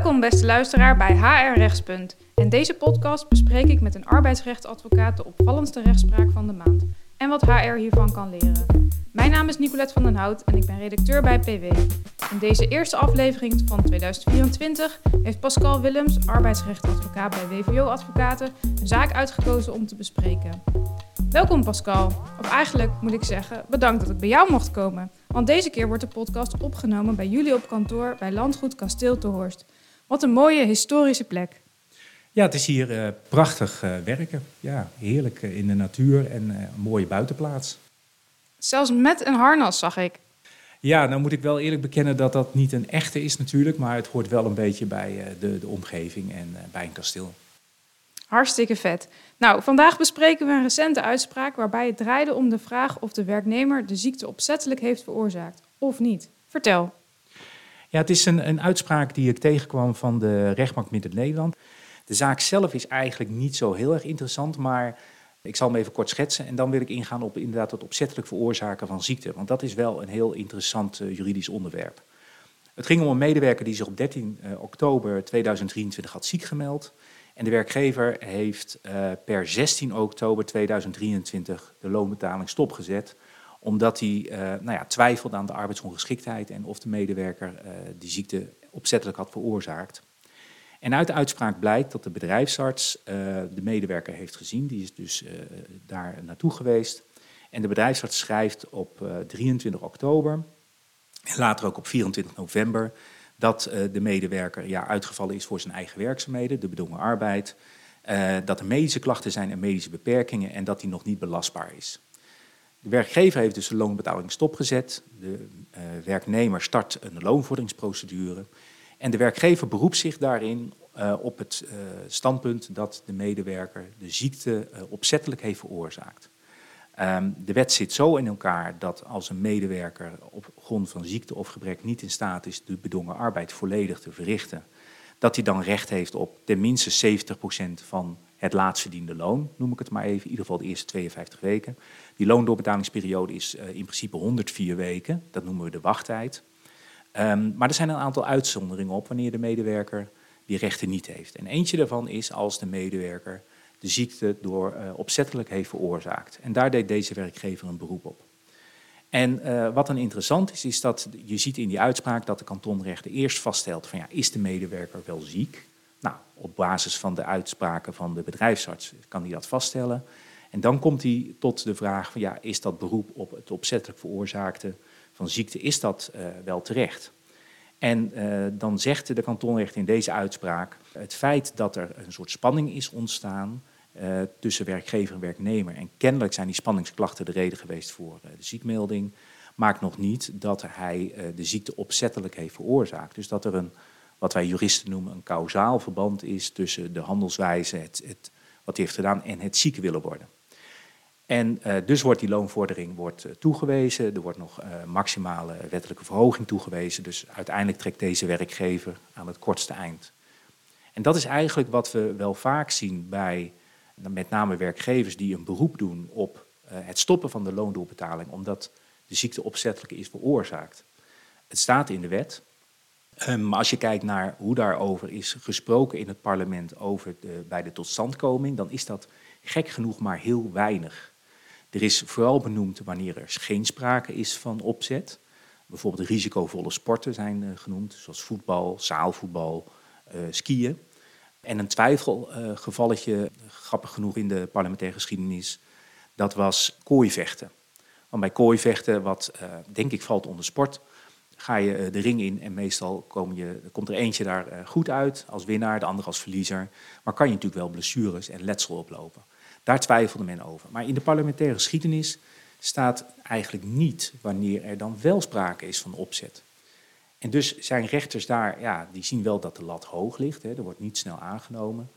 Welkom beste luisteraar bij HR Rechtspunt. In deze podcast bespreek ik met een arbeidsrechtadvocaat de opvallendste rechtspraak van de maand en wat HR hiervan kan leren. Mijn naam is Nicolette van den Hout en ik ben redacteur bij PW. In deze eerste aflevering van 2024 heeft Pascal Willems, arbeidsrechtadvocaat bij WVO Advocaten, een zaak uitgekozen om te bespreken. Welkom Pascal, of eigenlijk moet ik zeggen, bedankt dat ik bij jou mocht komen. Want deze keer wordt de podcast opgenomen bij jullie op kantoor bij Landgoed Kasteel te Horst. Wat een mooie historische plek. Ja, het is hier uh, prachtig uh, werken. Ja, heerlijk uh, in de natuur en een mooie buitenplaats. Zelfs met een harnas zag ik. Ja, nou moet ik wel eerlijk bekennen dat dat niet een echte is natuurlijk, maar het hoort wel een beetje bij de, de omgeving en bij een kasteel. Hartstikke vet. Nou, vandaag bespreken we een recente uitspraak waarbij het draaide om de vraag of de werknemer de ziekte opzettelijk heeft veroorzaakt of niet. Vertel. Ja, het is een, een uitspraak die ik tegenkwam van de rechtbank Midden-Nederland. De zaak zelf is eigenlijk niet zo heel erg interessant, maar ik zal hem even kort schetsen en dan wil ik ingaan op inderdaad het opzettelijk veroorzaken van ziekte. Want dat is wel een heel interessant uh, juridisch onderwerp. Het ging om een medewerker die zich op 13 uh, oktober 2023 had ziek gemeld. En de werkgever heeft uh, per 16 oktober 2023 de loonbetaling stopgezet, omdat hij uh, nou ja, twijfelde aan de arbeidsongeschiktheid en of de medewerker uh, die ziekte opzettelijk had veroorzaakt. En uit de uitspraak blijkt dat de bedrijfsarts de medewerker heeft gezien, die is dus daar naartoe geweest. En de bedrijfsarts schrijft op 23 oktober en later ook op 24 november dat de medewerker ja, uitgevallen is voor zijn eigen werkzaamheden, de bedongen arbeid, dat er medische klachten zijn en medische beperkingen en dat die nog niet belastbaar is. De werkgever heeft dus de loonbetaling stopgezet, de uh, werknemer start een loonvorderingsprocedure en de werkgever beroept zich daarin op het standpunt dat de medewerker de ziekte opzettelijk heeft veroorzaakt. Um, de wet zit zo in elkaar dat als een medewerker op grond van ziekte of gebrek niet in staat is de bedongen arbeid volledig te verrichten, dat hij dan recht heeft op tenminste 70% van het laatst verdiende loon, noem ik het maar even, in ieder geval de eerste 52 weken. Die loondoorbetaalingsperiode is uh, in principe 104 weken, dat noemen we de wachttijd. Um, maar er zijn een aantal uitzonderingen op wanneer de medewerker die rechten niet heeft. En eentje daarvan is als de medewerker de ziekte door uh, opzettelijk heeft veroorzaakt. En daar deed deze werkgever een beroep op. En uh, wat dan interessant is, is dat je ziet in die uitspraak dat de kantonrechter eerst vaststelt van ja, is de medewerker wel ziek? Nou, op basis van de uitspraken van de bedrijfsarts kan hij dat vaststellen. En dan komt hij tot de vraag van ja, is dat beroep op het opzettelijk veroorzaakte van ziekte, is dat uh, wel terecht? En uh, dan zegt de kantonrechter in deze uitspraak het feit dat er een soort spanning is ontstaan uh, tussen werkgever en werknemer. En kennelijk zijn die spanningsklachten de reden geweest voor de ziekmelding. Maakt nog niet dat hij de ziekte opzettelijk heeft veroorzaakt. Dus dat er een, wat wij juristen noemen, een kausaal verband is tussen de handelswijze, het, het, wat hij heeft gedaan, en het ziek willen worden. En dus wordt die loonvordering wordt, toegewezen. Er wordt nog maximale wettelijke verhoging toegewezen. Dus uiteindelijk trekt deze werkgever aan het kortste eind. En dat is eigenlijk wat we wel vaak zien bij met name werkgevers die een beroep doen op het stoppen van de loondoorbetaling, omdat de ziekte opzettelijk is veroorzaakt. Het staat in de wet. Um, maar als je kijkt naar hoe daarover is gesproken in het parlement over de, bij de totstandkoming, dan is dat gek genoeg maar heel weinig. Er is vooral benoemd wanneer er geen sprake is van opzet. Bijvoorbeeld risicovolle sporten zijn uh, genoemd, zoals voetbal, zaalvoetbal, uh, skiën. En een twijfelgevalletje, grappig genoeg in de parlementaire geschiedenis, dat was kooivechten. Want bij kooivechten, wat uh, denk ik valt onder sport, ga je uh, de ring in en meestal kom je, komt er eentje daar uh, goed uit als winnaar, de ander als verliezer. Maar kan je natuurlijk wel blessures en letsel oplopen. Daar twijfelde men over. Maar in de parlementaire geschiedenis staat eigenlijk niet wanneer er dan wel sprake is van opzet. En dus zijn rechters daar, ja, die zien wel dat de lat hoog ligt. Hè, er wordt niet snel aangenomen.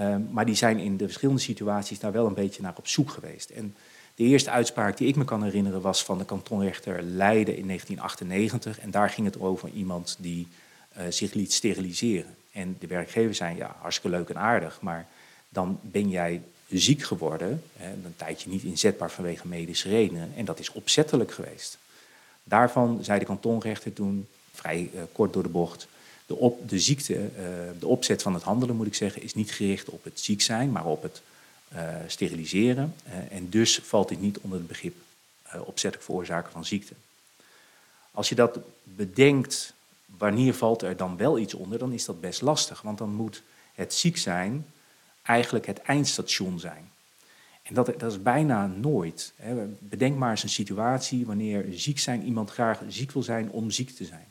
Um, maar die zijn in de verschillende situaties daar wel een beetje naar op zoek geweest. En de eerste uitspraak die ik me kan herinneren was van de kantonrechter Leiden in 1998. En daar ging het over iemand die uh, zich liet steriliseren. En de werkgever zei, ja, hartstikke leuk en aardig, maar dan ben jij ziek geworden, hè, een tijdje niet inzetbaar vanwege medische redenen. En dat is opzettelijk geweest. Daarvan zei de kantonrechter toen, vrij uh, kort door de bocht, De, op, de ziekte, uh, de opzet van het handelen, moet ik zeggen, is niet gericht op het ziek zijn, maar op het steriliseren. en dus valt dit niet onder het begrip opzettelijk veroorzaken van ziekte. Als je dat bedenkt, wanneer valt er dan wel iets onder, dan is dat best lastig. Want dan moet het ziek zijn eigenlijk het eindstation zijn. En dat, dat is bijna nooit. Hè. Bedenk maar eens een situatie wanneer ziek zijn iemand graag ziek wil zijn om ziek te zijn.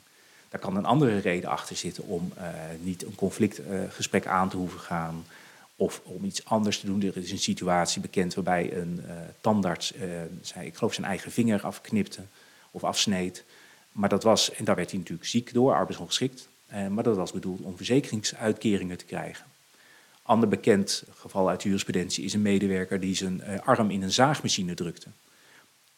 Daar kan een andere reden achter zitten om niet een conflictgesprek aan te hoeven gaan. Of om iets anders te doen. Er is een situatie bekend waarbij een uh, tandarts, zei, ik geloof, zijn eigen vinger afknipte of afsneed. Maar dat was, en daar werd hij natuurlijk ziek door, arbeidsongeschikt. maar dat was bedoeld om verzekeringsuitkeringen te krijgen. Ander bekend geval uit de jurisprudentie is een medewerker die zijn uh, arm in een zaagmachine drukte.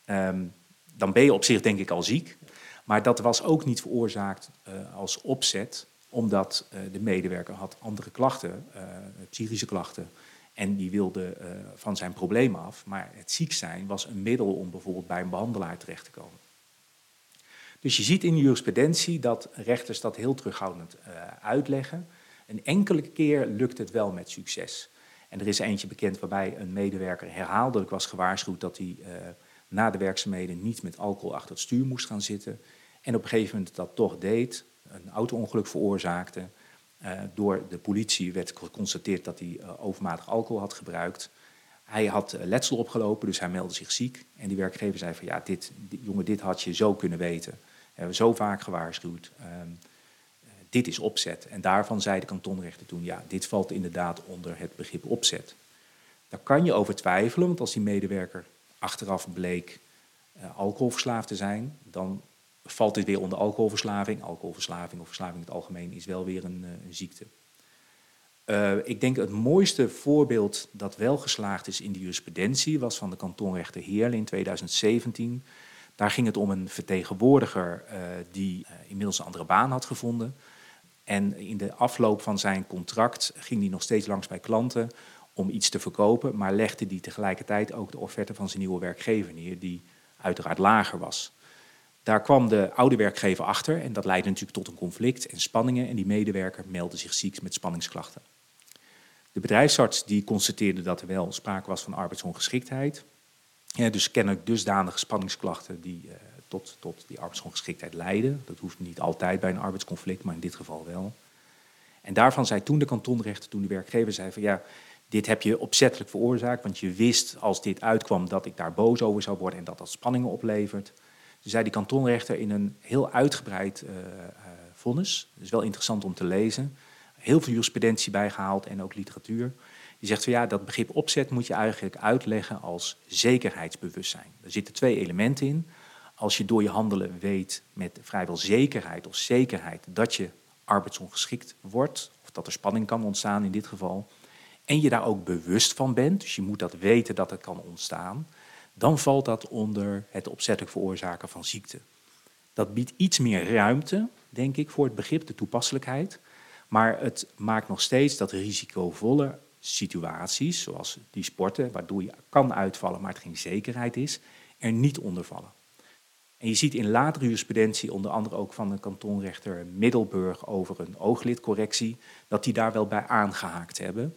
Um, dan ben je op zich denk ik al ziek. Maar dat was ook niet veroorzaakt uh, als opzet, omdat uh, de medewerker had andere klachten, psychische klachten. En die wilde van zijn probleem af. Maar het ziek zijn was een middel om bijvoorbeeld bij een behandelaar terecht te komen. Dus je ziet in de jurisprudentie dat rechters dat heel terughoudend uitleggen. Een enkele keer lukt het wel met succes. En er is eentje bekend waarbij een medewerker herhaaldelijk was gewaarschuwd dat hij na de werkzaamheden niet met alcohol achter het stuur moest gaan zitten. En op een gegeven moment dat toch deed, een auto-ongeluk veroorzaakte. Uh, door de politie werd geconstateerd dat hij uh, overmatig alcohol had gebruikt. Hij had letsel opgelopen, dus hij meldde zich ziek. En die werkgever zei van ja, dit, dit jongen, dit had je zo kunnen weten. We hebben zo vaak gewaarschuwd. Ehm, dit is opzet. En daarvan zei de kantonrechter toen, ja, dit valt inderdaad onder het begrip opzet. Daar kan je over twijfelen, want als die medewerker achteraf bleek uh, alcoholverslaafd te zijn, dan valt dit weer onder alcoholverslaving. Alcoholverslaving of verslaving in het algemeen is wel weer een, uh, een ziekte. Uh, ik denk het mooiste voorbeeld dat wel geslaagd is in de jurisprudentie was van de kantonrechter Heerlen in 2017. Daar ging het om een vertegenwoordiger die inmiddels een andere baan had gevonden. En in de afloop van zijn contract ging hij nog steeds langs bij klanten om iets te verkopen, maar legde hij tegelijkertijd ook de offerte van zijn nieuwe werkgever neer, die uiteraard lager was. Daar kwam de oude werkgever achter en dat leidde natuurlijk tot een conflict en spanningen en die medewerker meldde zich ziek met spanningsklachten. De bedrijfsarts die constateerde dat er wel sprake was van arbeidsongeschiktheid. Ja, dus kennelijk dusdanige spanningsklachten die uh, tot, tot die arbeidsongeschiktheid leiden. Dat hoeft niet altijd bij een arbeidsconflict, maar in dit geval wel. En daarvan zei toen de kantonrechter, toen de werkgever zei van ja, dit heb je opzettelijk veroorzaakt, want je wist als dit uitkwam dat ik daar boos over zou worden en dat dat spanningen oplevert. Dus zei die kantonrechter in een heel uitgebreid uh, uh, vonnis, is wel interessant om te lezen, heel veel jurisprudentie bijgehaald en ook literatuur. Die zegt van ja, dat begrip opzet moet je eigenlijk uitleggen als zekerheidsbewustzijn. Er zitten twee elementen in als je door je handelen weet met vrijwel zekerheid of zekerheid dat je arbeidsongeschikt wordt, of dat er spanning kan ontstaan in dit geval, en je daar ook bewust van bent, dus je moet dat weten dat het kan ontstaan, dan valt dat onder het opzettelijk veroorzaken van ziekte. Dat biedt iets meer ruimte, denk ik, voor het begrip, de toepasselijkheid, maar het maakt nog steeds dat risicovolle situaties, zoals die sporten, waardoor je kan uitvallen, maar het geen zekerheid is, er niet onder vallen. En je ziet in latere jurisprudentie, onder andere ook van de kantonrechter Middelburg over een ooglidcorrectie, dat die daar wel bij aangehaakt hebben.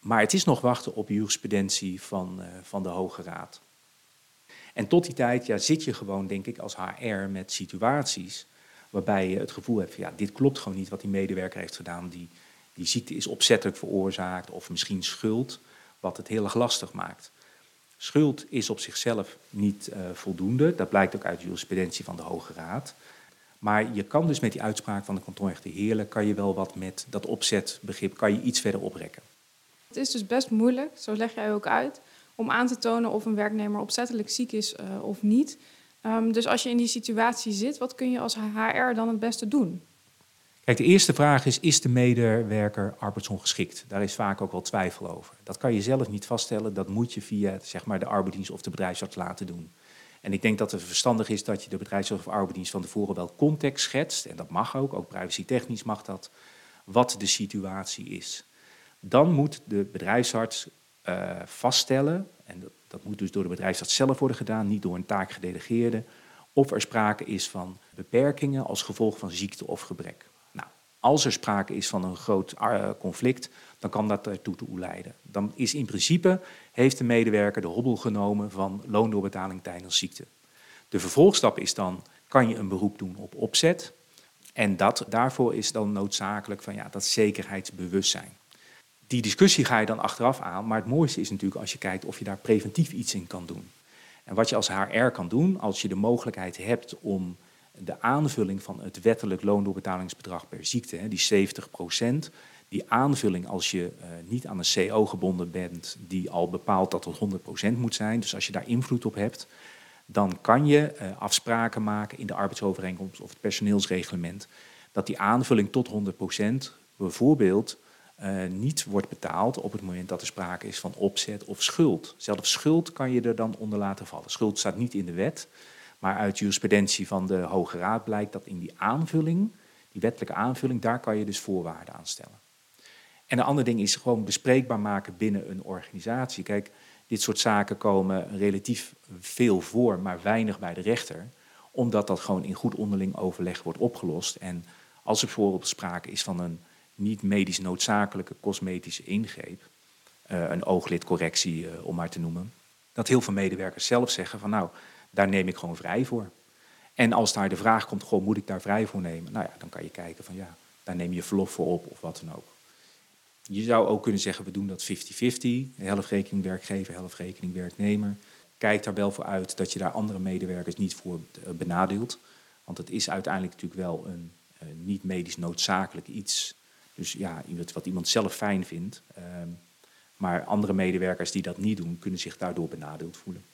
Maar het is nog wachten op jurisprudentie van, uh, van de Hoge Raad. En tot die tijd ja, zit je gewoon, denk ik, als HR met situaties waarbij je het gevoel hebt van ja, dit klopt gewoon niet wat die medewerker heeft gedaan. Die, die ziekte is opzettelijk veroorzaakt of misschien schuld, wat het heel erg lastig maakt. Schuld is op zichzelf niet uh, voldoende. Dat blijkt ook uit de jurisprudentie van de Hoge Raad. Maar je kan dus met die uitspraak van de kantonrechter Heerlen... kan je wel wat met dat opzetbegrip kan je iets verder oprekken. Het is dus best moeilijk, zo leg jij ook uit... om aan te tonen of een werknemer opzettelijk ziek is uh, of niet. Um, dus als je in die situatie zit, wat kun je als HR dan het beste doen? Kijk, de eerste vraag is, is de medewerker arbeidsongeschikt? Daar is vaak ook wel twijfel over. Dat kan je zelf niet vaststellen, dat moet je via zeg maar, de arbeidsdienst of de bedrijfsarts laten doen. En ik denk dat het verstandig is dat je de bedrijfsarts of arbeidsdienst van tevoren wel context schetst, en dat mag ook, ook privacytechnisch mag dat, wat de situatie is. Dan moet de bedrijfsarts uh, vaststellen, en dat, dat moet dus door de bedrijfsarts zelf worden gedaan, niet door een taakgedelegeerde, of er sprake is van beperkingen als gevolg van ziekte of gebrek. Als er sprake is van een groot uh, conflict, dan kan dat ertoe toe leiden. Dan is in principe, heeft de medewerker de hobbel genomen van loondoorbetaling tijdens ziekte. De vervolgstap is dan, kan je een beroep doen op opzet? En dat, daarvoor is dan noodzakelijk van ja, dat zekerheidsbewustzijn. Die discussie ga je dan achteraf aan, maar het mooiste is natuurlijk als je kijkt of je daar preventief iets in kan doen. En wat je als HR kan doen, als je de mogelijkheid hebt om de aanvulling van het wettelijk loondoorbetalingsbedrag per ziekte, die 70% die aanvulling als je uh, niet aan een CO gebonden bent, die al bepaalt dat het 100% moet zijn, dus als je daar invloed op hebt, dan kan je uh, afspraken maken in de arbeidsovereenkomst of het personeelsreglement dat die aanvulling tot 100% bijvoorbeeld uh, niet wordt betaald op het moment dat er sprake is van opzet of schuld. Zelfs schuld kan je er dan onder laten vallen. Schuld staat niet in de wet, maar uit jurisprudentie van de Hoge Raad blijkt dat in die aanvulling, die wettelijke aanvulling, daar kan je dus voorwaarden aan stellen. En een ander ding is gewoon bespreekbaar maken binnen een organisatie. Kijk, dit soort zaken komen relatief veel voor, maar weinig bij de rechter, omdat dat gewoon in goed onderling overleg wordt opgelost. En als er bijvoorbeeld sprake is van een niet medisch noodzakelijke cosmetische ingreep, uh, een ooglidcorrectie uh, om maar te noemen, dat heel veel medewerkers zelf zeggen van nou, daar neem ik gewoon vrij voor. En als daar de vraag komt, goh, moet ik daar vrij voor nemen? Nou ja, dan kan je kijken van ja, daar neem je verlof voor op of wat dan ook. Je zou ook kunnen zeggen, we doen dat 50-50. Helft rekening werkgever, helft rekening werknemer. Kijk daar wel voor uit dat je daar andere medewerkers niet voor eh, benadeelt. Want het is uiteindelijk natuurlijk wel een niet medisch noodzakelijk iets. Dus ja, wat iemand zelf fijn vindt. Uh, maar andere medewerkers die dat niet doen, kunnen zich daardoor benadeeld voelen.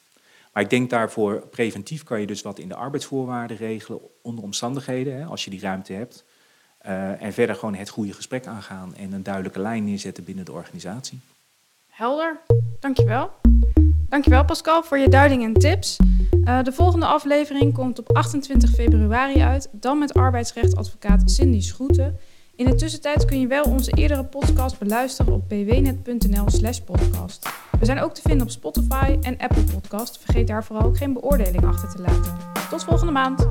Maar ik denk daarvoor, preventief kan je dus wat in de arbeidsvoorwaarden regelen onder omstandigheden, hè, als je die ruimte hebt. Uh, en verder gewoon het goede gesprek aangaan en een duidelijke lijn neerzetten binnen de organisatie. Helder, dankjewel. Dankjewel Pascal voor je duiding en tips. Uh, de volgende aflevering komt op 28 februari uit, dan met arbeidsrechtadvocaat Cindy Schroeten. In de tussentijd kun je wel onze eerdere podcast beluisteren op bwnet.nl/slash podcast. We zijn ook te vinden op Spotify en Apple Podcast. Vergeet daar vooral ook geen beoordeling achter te laten. Tot volgende maand.